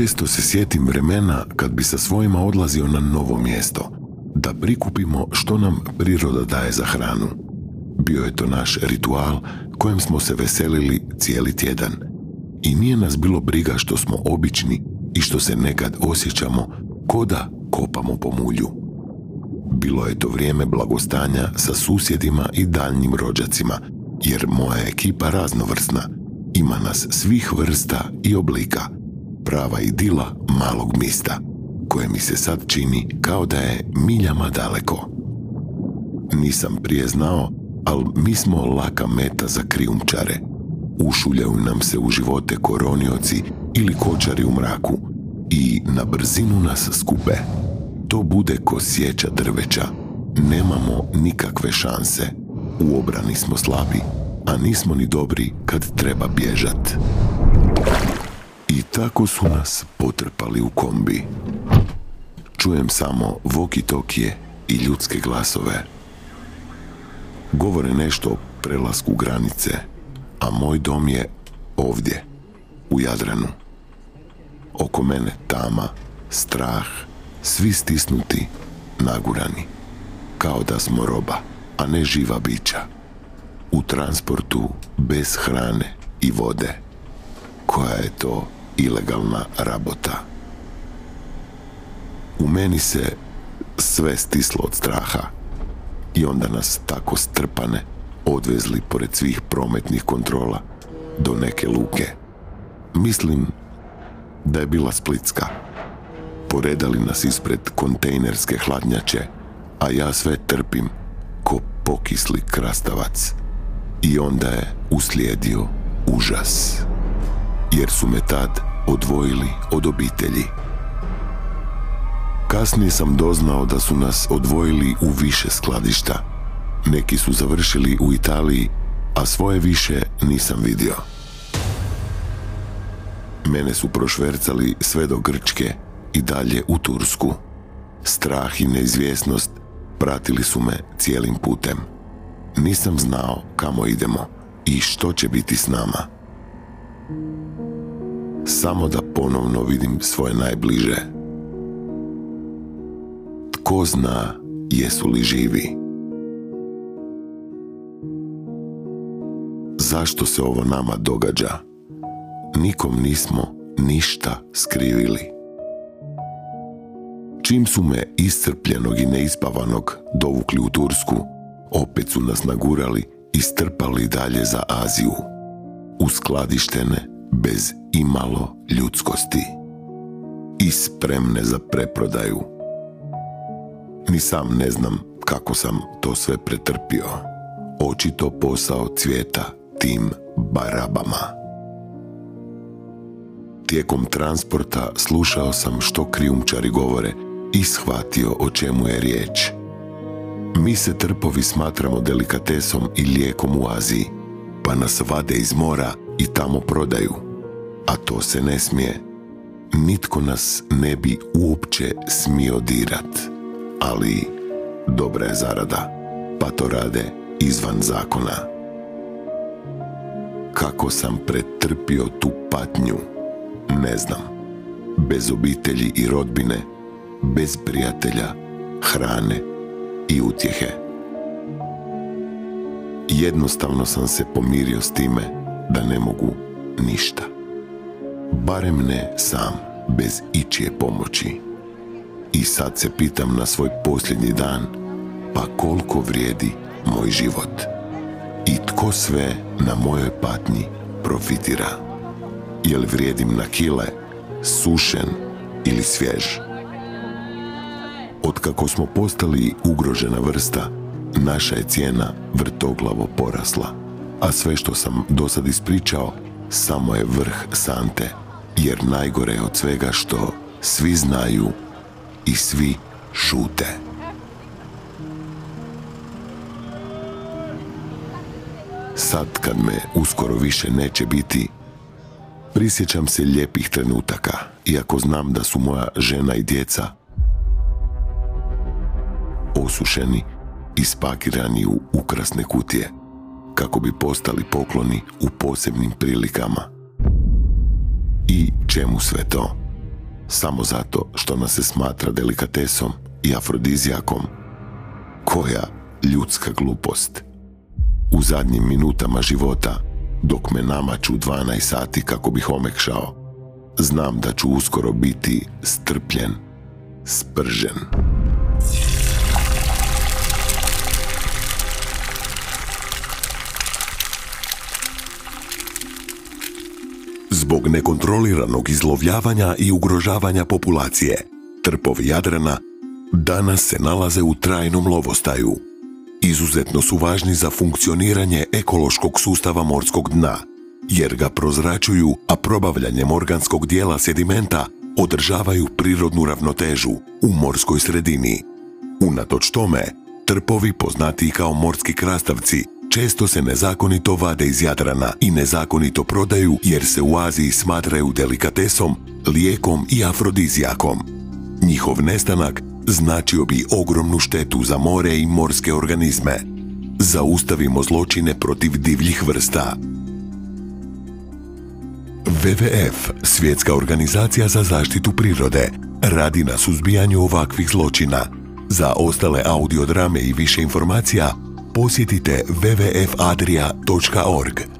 često se sjetim vremena kad bi sa svojima odlazio na novo mjesto, da prikupimo što nam priroda daje za hranu. Bio je to naš ritual kojem smo se veselili cijeli tjedan i nije nas bilo briga što smo obični i što se nekad osjećamo ko da kopamo po mulju. Bilo je to vrijeme blagostanja sa susjedima i daljnjim rođacima, jer moja ekipa raznovrsna, ima nas svih vrsta i oblika – prava idila malog mista, koje mi se sad čini kao da je miljama daleko. Nisam prije znao, ali mi smo laka meta za krijumčare. Ušuljaju nam se u živote koronioci ili kočari u mraku i na brzinu nas skupe. To bude ko sjeća drveća. Nemamo nikakve šanse. U obrani smo slabi, a nismo ni dobri kad treba bježati. Tako su nas potrpali u kombi. Čujem samo voki-tokije i ljudske glasove. Govore nešto o prelasku granice, a moj dom je ovdje, u Jadranu. Oko mene tama, strah, svi stisnuti, nagurani. Kao da smo roba, a ne živa bića. U transportu bez hrane i vode. Koja je to ilegalna rabota. U meni se sve stislo od straha i onda nas tako strpane odvezli pored svih prometnih kontrola do neke luke. Mislim da je bila Splitska. Poredali nas ispred kontejnerske hladnjače, a ja sve trpim ko pokisli krastavac. I onda je uslijedio užas. Jer su me tad odvojili od obitelji. Kasnije sam doznao da su nas odvojili u više skladišta. Neki su završili u Italiji, a svoje više nisam vidio. Mene su prošvercali sve do Grčke i dalje u Tursku. Strah i neizvjesnost pratili su me cijelim putem. Nisam znao kamo idemo i što će biti s nama samo da ponovno vidim svoje najbliže. Tko zna jesu li živi? Zašto se ovo nama događa? Nikom nismo ništa skrivili. Čim su me iscrpljenog i neispavanog dovukli u Tursku, opet su nas nagurali i strpali dalje za Aziju, uskladištene bez imalo ljudskosti i spremne za preprodaju. Ni sam ne znam kako sam to sve pretrpio. Očito posao cvijeta tim barabama. Tijekom transporta slušao sam što krijumčari govore i shvatio o čemu je riječ. Mi se trpovi smatramo delikatesom i lijekom u Aziji, pa nas vade iz mora i tamo prodaju a to se ne smije. Nitko nas ne bi uopće smio dirat, ali dobra je zarada, pa to rade izvan zakona. Kako sam pretrpio tu patnju, ne znam. Bez obitelji i rodbine, bez prijatelja, hrane i utjehe. Jednostavno sam se pomirio s time da ne mogu ništa barem ne sam, bez ičije pomoći. I sad se pitam na svoj posljednji dan, pa koliko vrijedi moj život? I tko sve na mojoj patnji profitira? Jel vrijedim na kile, sušen ili svjež? Otkako smo postali ugrožena vrsta, naša je cijena vrtoglavo porasla, a sve što sam do sad ispričao samo je vrh sante, jer najgore je od svega što svi znaju i svi šute. Sad kad me uskoro više neće biti, prisjećam se lijepih trenutaka, iako znam da su moja žena i djeca osušeni i spakirani u ukrasne kutije kako bi postali pokloni u posebnim prilikama. I čemu sve to? Samo zato što nas se smatra delikatesom i afrodizijakom. Koja ljudska glupost. U zadnjim minutama života, dok me namaču 12 sati kako bih omekšao, znam da ću uskoro biti strpljen, spržen. zbog nekontroliranog izlovljavanja i ugrožavanja populacije. Trpovi Jadrana danas se nalaze u trajnom lovostaju. Izuzetno su važni za funkcioniranje ekološkog sustava morskog dna, jer ga prozračuju, a probavljanjem organskog dijela sedimenta održavaju prirodnu ravnotežu u morskoj sredini. Unatoč tome, trpovi poznati kao morski krastavci često se nezakonito vade iz Jadrana i nezakonito prodaju jer se u Aziji smatraju delikatesom, lijekom i afrodizijakom. Njihov nestanak značio bi ogromnu štetu za more i morske organizme. Zaustavimo zločine protiv divljih vrsta. WWF, Svjetska organizacija za zaštitu prirode, radi na suzbijanju ovakvih zločina. Za ostale audiodrame i više informacija posjetite www.adria.org.